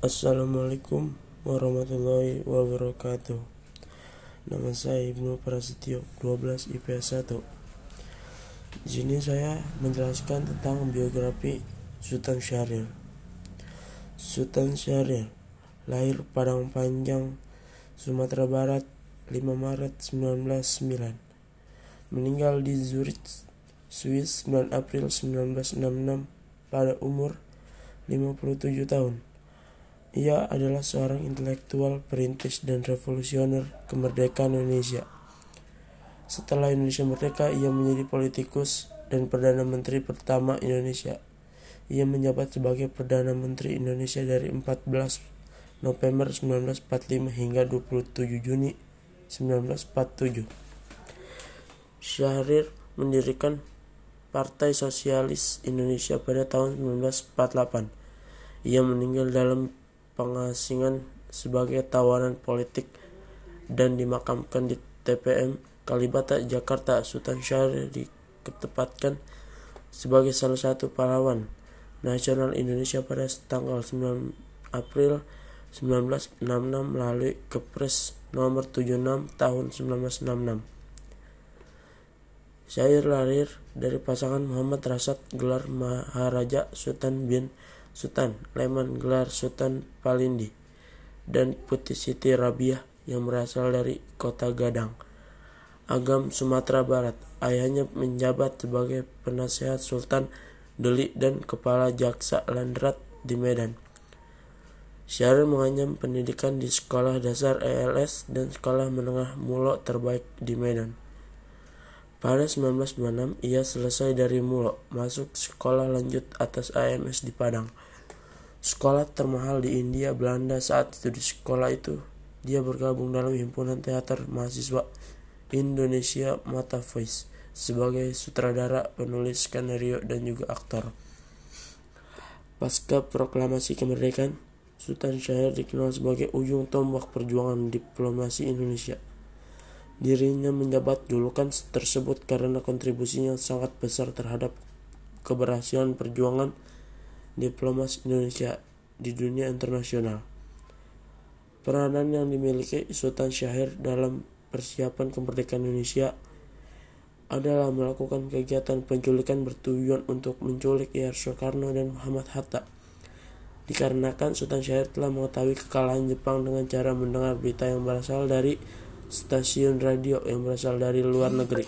Assalamualaikum warahmatullahi wabarakatuh. Nama saya Ibnu Prasetyo 12 IPS 1 Di sini saya menjelaskan tentang biografi Sultan Syahrir Sultan Syahrir lahir Padang Panjang, Sumatera Barat 5 Maret 1909 Meninggal di Zurich, Swiss 9 April 1966 pada umur 57 tahun ia adalah seorang intelektual, perintis, dan revolusioner kemerdekaan Indonesia. Setelah Indonesia merdeka, ia menjadi politikus dan Perdana Menteri pertama Indonesia. Ia menjabat sebagai Perdana Menteri Indonesia dari 14 November 1945 hingga 27 Juni 1947. Syahrir mendirikan Partai Sosialis Indonesia pada tahun 1948. Ia meninggal dalam pengasingan sebagai tawanan politik dan dimakamkan di TPM Kalibata, Jakarta. Sultan Syahrir diketepatkan sebagai salah satu pahlawan nasional Indonesia pada tanggal 9 April 1966 melalui Kepres nomor 76 tahun 1966. Syair lahir dari pasangan Muhammad Rasad gelar Maharaja Sultan bin Sultan Leman gelar Sultan Palindi dan Putih Siti Rabiah yang berasal dari kota Gadang, Agam Sumatera Barat. Ayahnya menjabat sebagai penasehat Sultan Deli dan kepala jaksa Landrat di Medan. Syahrir menganyam pendidikan di sekolah dasar ELS dan sekolah menengah Mulo terbaik di Medan. Pada 1926, ia selesai dari Mulo, masuk sekolah lanjut atas AMS di Padang. Sekolah termahal di India Belanda saat studi sekolah itu, dia bergabung dalam himpunan teater mahasiswa Indonesia Mata Voice sebagai sutradara, penulis skenario, dan juga aktor. Pasca proklamasi kemerdekaan, Sultan Syahrir dikenal sebagai ujung tombak perjuangan diplomasi Indonesia. Dirinya menjabat julukan tersebut karena kontribusinya sangat besar terhadap keberhasilan perjuangan diplomasi Indonesia di dunia internasional. Peranan yang dimiliki Sultan Syahrir dalam persiapan kemerdekaan Indonesia adalah melakukan kegiatan penculikan bertujuan untuk menculik Ir Soekarno dan Muhammad Hatta. Dikarenakan Sultan Syahrir telah mengetahui kekalahan Jepang dengan cara mendengar berita yang berasal dari stasiun radio yang berasal dari luar negeri.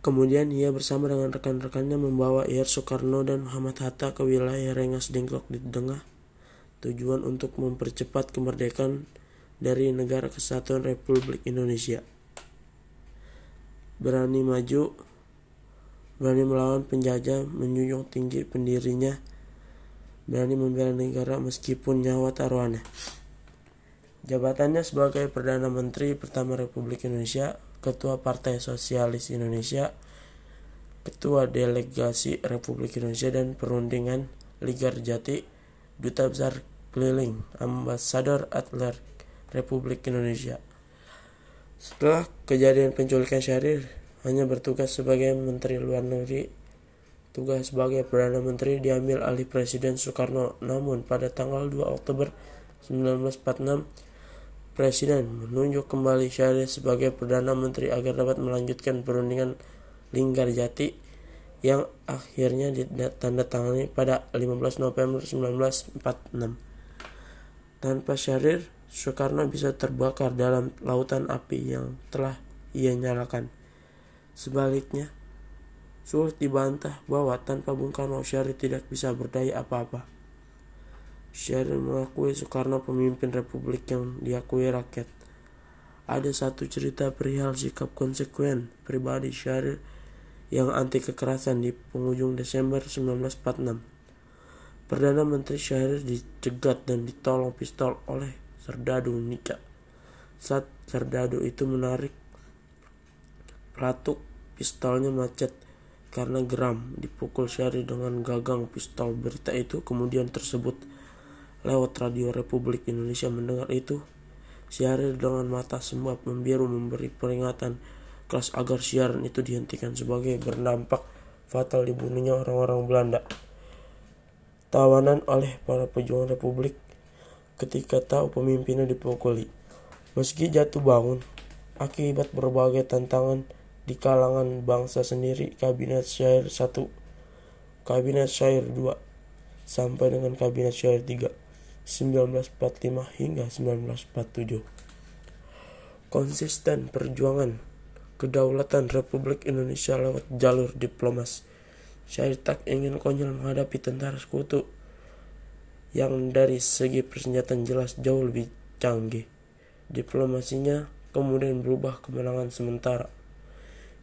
Kemudian ia bersama dengan rekan-rekannya membawa Ir Soekarno dan Muhammad Hatta ke wilayah Rengas Dengklok di Tengah, tujuan untuk mempercepat kemerdekaan dari Negara Kesatuan Republik Indonesia. Berani maju, berani melawan penjajah, menjunjung tinggi pendirinya, berani membela negara meskipun nyawa taruhannya. Jabatannya sebagai Perdana Menteri pertama Republik Indonesia, Ketua Partai Sosialis Indonesia, Ketua Delegasi Republik Indonesia dan Perundingan Liga Jati, Duta Besar Keliling, Ambasador Atler Republik Indonesia. Setelah kejadian penculikan Syahrir, hanya bertugas sebagai Menteri Luar Negeri Tugas sebagai Perdana Menteri diambil alih Presiden Soekarno, namun pada tanggal 2 Oktober 1946, Presiden menunjuk kembali Syahrir sebagai Perdana Menteri agar dapat melanjutkan perundingan Linggarjati yang akhirnya ditandatangani pada 15 November 1946. Tanpa Syahrir, Soekarno bisa terbakar dalam lautan api yang telah ia nyalakan. Sebaliknya, Sulit dibantah bahwa tanpa Bung Karno Syahrir tidak bisa berdaya apa-apa. Syahrir mengakui Soekarno pemimpin republik yang diakui rakyat. Ada satu cerita perihal sikap konsekuen pribadi Syahrir yang anti kekerasan di penghujung Desember 1946. Perdana Menteri Syahrir dicegat dan ditolong pistol oleh Serdadu Nika. Saat Serdadu itu menarik pelatuk pistolnya macet karena geram dipukul Syari dengan gagang pistol berita itu kemudian tersebut lewat radio Republik Indonesia mendengar itu Syahrir dengan mata sembab membiru memberi peringatan keras agar siaran itu dihentikan sebagai berdampak fatal dibunuhnya orang-orang Belanda. Tawanan oleh para pejuang Republik ketika tahu pemimpinnya dipukuli. Meski jatuh bangun, akibat berbagai tantangan di kalangan bangsa sendiri, Kabinet Syair 1, Kabinet Syair 2, sampai dengan Kabinet Syair 3, 1945 hingga 1947. Konsisten perjuangan kedaulatan Republik Indonesia lewat jalur diplomas. Syair tak ingin konyol menghadapi tentara sekutu yang dari segi persenjataan jelas jauh lebih canggih. Diplomasinya kemudian berubah kemenangan sementara.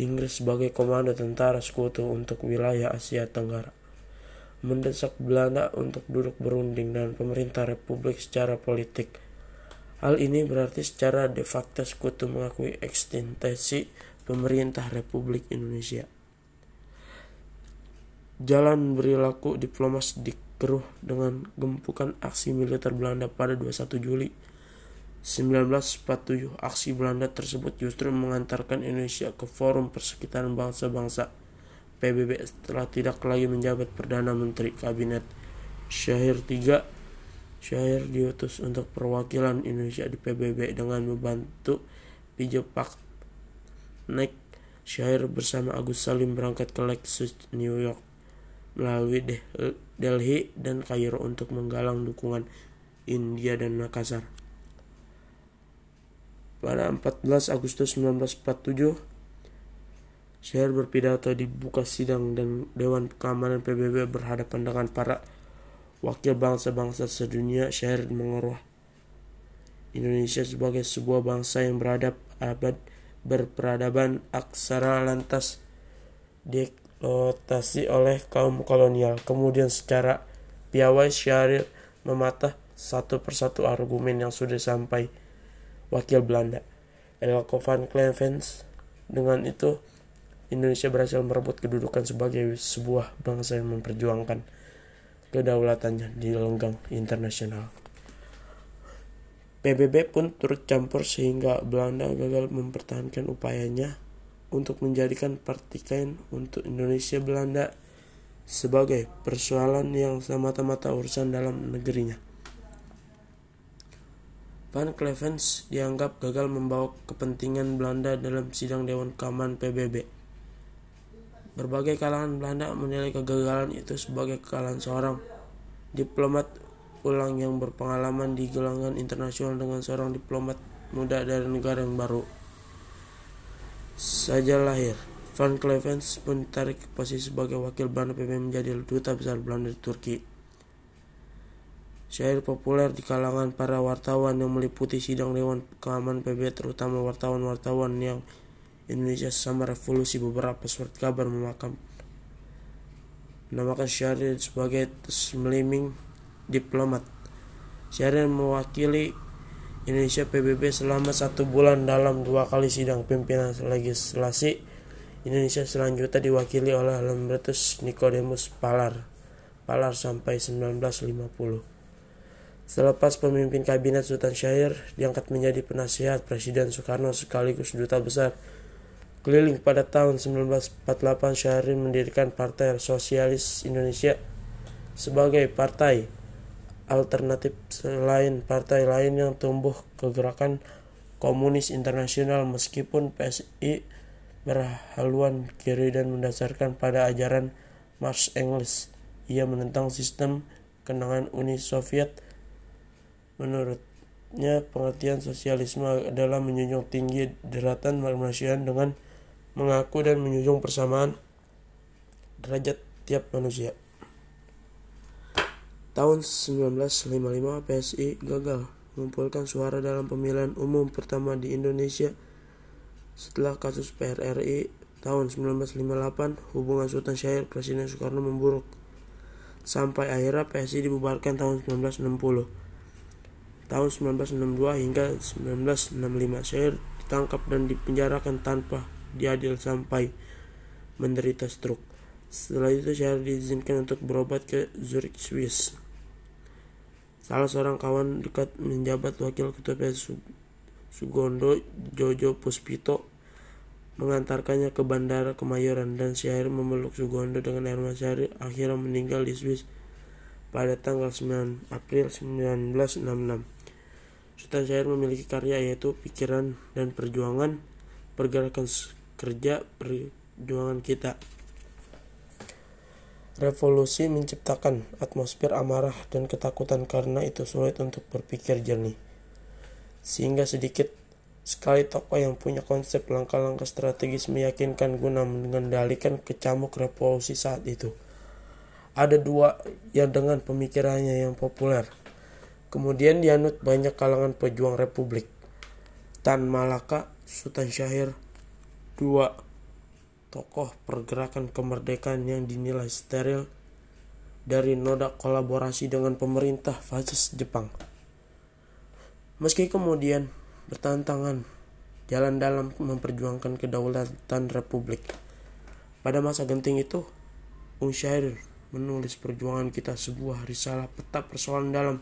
Inggris sebagai komando tentara sekutu untuk wilayah Asia Tenggara mendesak Belanda untuk duduk berunding dengan pemerintah Republik secara politik. Hal ini berarti secara de facto sekutu mengakui ekstensi pemerintah Republik Indonesia. Jalan berlaku diplomas dikeruh dengan gempukan aksi militer Belanda pada 21 Juli 1947. Aksi Belanda tersebut justru mengantarkan Indonesia ke Forum Persekitaran Bangsa-Bangsa PBB setelah tidak lagi menjabat Perdana Menteri Kabinet Syahir III Syahir diutus untuk perwakilan Indonesia di PBB dengan membantu Pijo Pak Nek Syahir bersama Agus Salim berangkat ke Lexus New York melalui Delhi dan Kairo untuk menggalang dukungan India dan Makassar. Pada 14 Agustus 1947, Syahir berpidato di buka sidang dan Dewan Keamanan PBB berhadapan dengan para wakil bangsa-bangsa sedunia. Syahir mengeruh Indonesia sebagai sebuah bangsa yang beradab abad berperadaban aksara lantas dieksploitasi oleh kaum kolonial. Kemudian secara piawai Syahrir mematah satu persatu argumen yang sudah sampai wakil Belanda. Elko van dengan itu Indonesia berhasil merebut kedudukan sebagai sebuah bangsa yang memperjuangkan kedaulatannya di lenggang internasional. PBB pun turut campur sehingga Belanda gagal mempertahankan upayanya untuk menjadikan pertikaian untuk Indonesia Belanda sebagai persoalan yang semata-mata urusan dalam negerinya. Van Clevens dianggap gagal membawa kepentingan Belanda dalam sidang Dewan Keamanan PBB. Berbagai kalangan Belanda menilai kegagalan itu sebagai kekalahan seorang diplomat ulang yang berpengalaman di gelangan internasional dengan seorang diplomat muda dari negara yang baru saja lahir. Van Clevens pun ditarik ke posisi sebagai wakil Belanda PBB menjadi duta besar Belanda di Turki. Syair populer di kalangan para wartawan yang meliputi sidang Dewan Keamanan PBB terutama wartawan-wartawan yang Indonesia sama revolusi beberapa surat kabar memakam menamakan Syahrir sebagai meliming diplomat. Syahrir mewakili Indonesia PBB selama satu bulan dalam dua kali sidang pimpinan legislasi Indonesia selanjutnya diwakili oleh Lambertus Nicodemus Palar Palar sampai 1950. Selepas pemimpin kabinet Sultan Syahir diangkat menjadi penasihat Presiden Soekarno sekaligus duta besar Keliling pada tahun 1948 Syahrir mendirikan Partai Sosialis Indonesia sebagai partai alternatif selain partai lain yang tumbuh ke gerakan komunis internasional meskipun PSI berhaluan kiri dan mendasarkan pada ajaran Marx Engels. Ia menentang sistem kenangan Uni Soviet. Menurutnya pengertian sosialisme adalah menjunjung tinggi deratan kemanusiaan dengan mengaku dan menjunjung persamaan derajat tiap manusia. Tahun 1955 PSI gagal mengumpulkan suara dalam pemilihan umum pertama di Indonesia setelah kasus PRRI tahun 1958 hubungan Sultan Syahir Presiden Soekarno memburuk sampai akhirnya PSI dibubarkan tahun 1960 tahun 1962 hingga 1965 Syahir ditangkap dan dipenjarakan tanpa diadil sampai menderita stroke. Setelah itu Syahrir diizinkan untuk berobat ke Zurich, Swiss. Salah seorang kawan dekat menjabat wakil ketua Sugondo Jojo Puspito mengantarkannya ke bandara Kemayoran dan Syair memeluk Sugondo dengan air mata akhirnya meninggal di Swiss pada tanggal 9 April 1966. Sultan Syair memiliki karya yaitu Pikiran dan Perjuangan, Pergerakan Kerja, Perjuangan Kita. Revolusi menciptakan atmosfer amarah dan ketakutan karena itu sulit untuk berpikir jernih. Sehingga sedikit sekali tokoh yang punya konsep langkah-langkah strategis meyakinkan guna mengendalikan kecamuk revolusi saat itu. Ada dua yang dengan pemikirannya yang populer. Kemudian dianut banyak kalangan pejuang republik. Tan Malaka, Sultan Syahir, dua tokoh pergerakan kemerdekaan yang dinilai steril dari noda kolaborasi dengan pemerintah fasis Jepang. Meski kemudian bertantangan jalan dalam memperjuangkan kedaulatan republik. Pada masa genting itu, Ung Syahir menulis perjuangan kita sebuah risalah peta persoalan dalam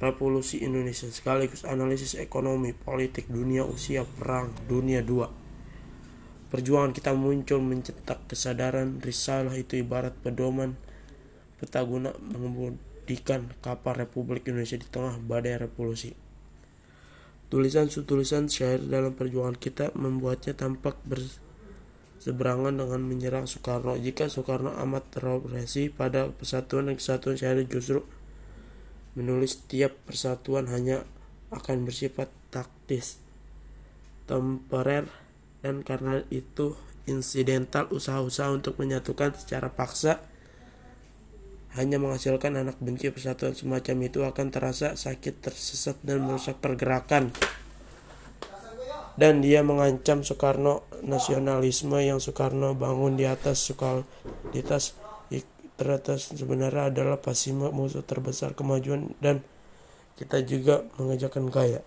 revolusi Indonesia sekaligus analisis ekonomi, politik, dunia usia perang dunia dua Perjuangan kita muncul mencetak kesadaran risalah itu ibarat pedoman peta guna mengemudikan kapal Republik Indonesia di tengah badai revolusi. Tulisan-tulisan syair dalam perjuangan kita membuatnya tampak berseberangan dengan menyerang Soekarno. Jika Soekarno amat terobsesi pada persatuan dan kesatuan syair justru menulis tiap persatuan hanya akan bersifat taktis, temporer, dan karena itu insidental usaha-usaha untuk menyatukan secara paksa hanya menghasilkan anak benci persatuan semacam itu akan terasa sakit tersesat dan merusak pergerakan dan dia mengancam Soekarno nasionalisme yang Soekarno bangun di atas atas teratas sebenarnya adalah pasti musuh terbesar kemajuan dan kita juga mengejarkan kaya.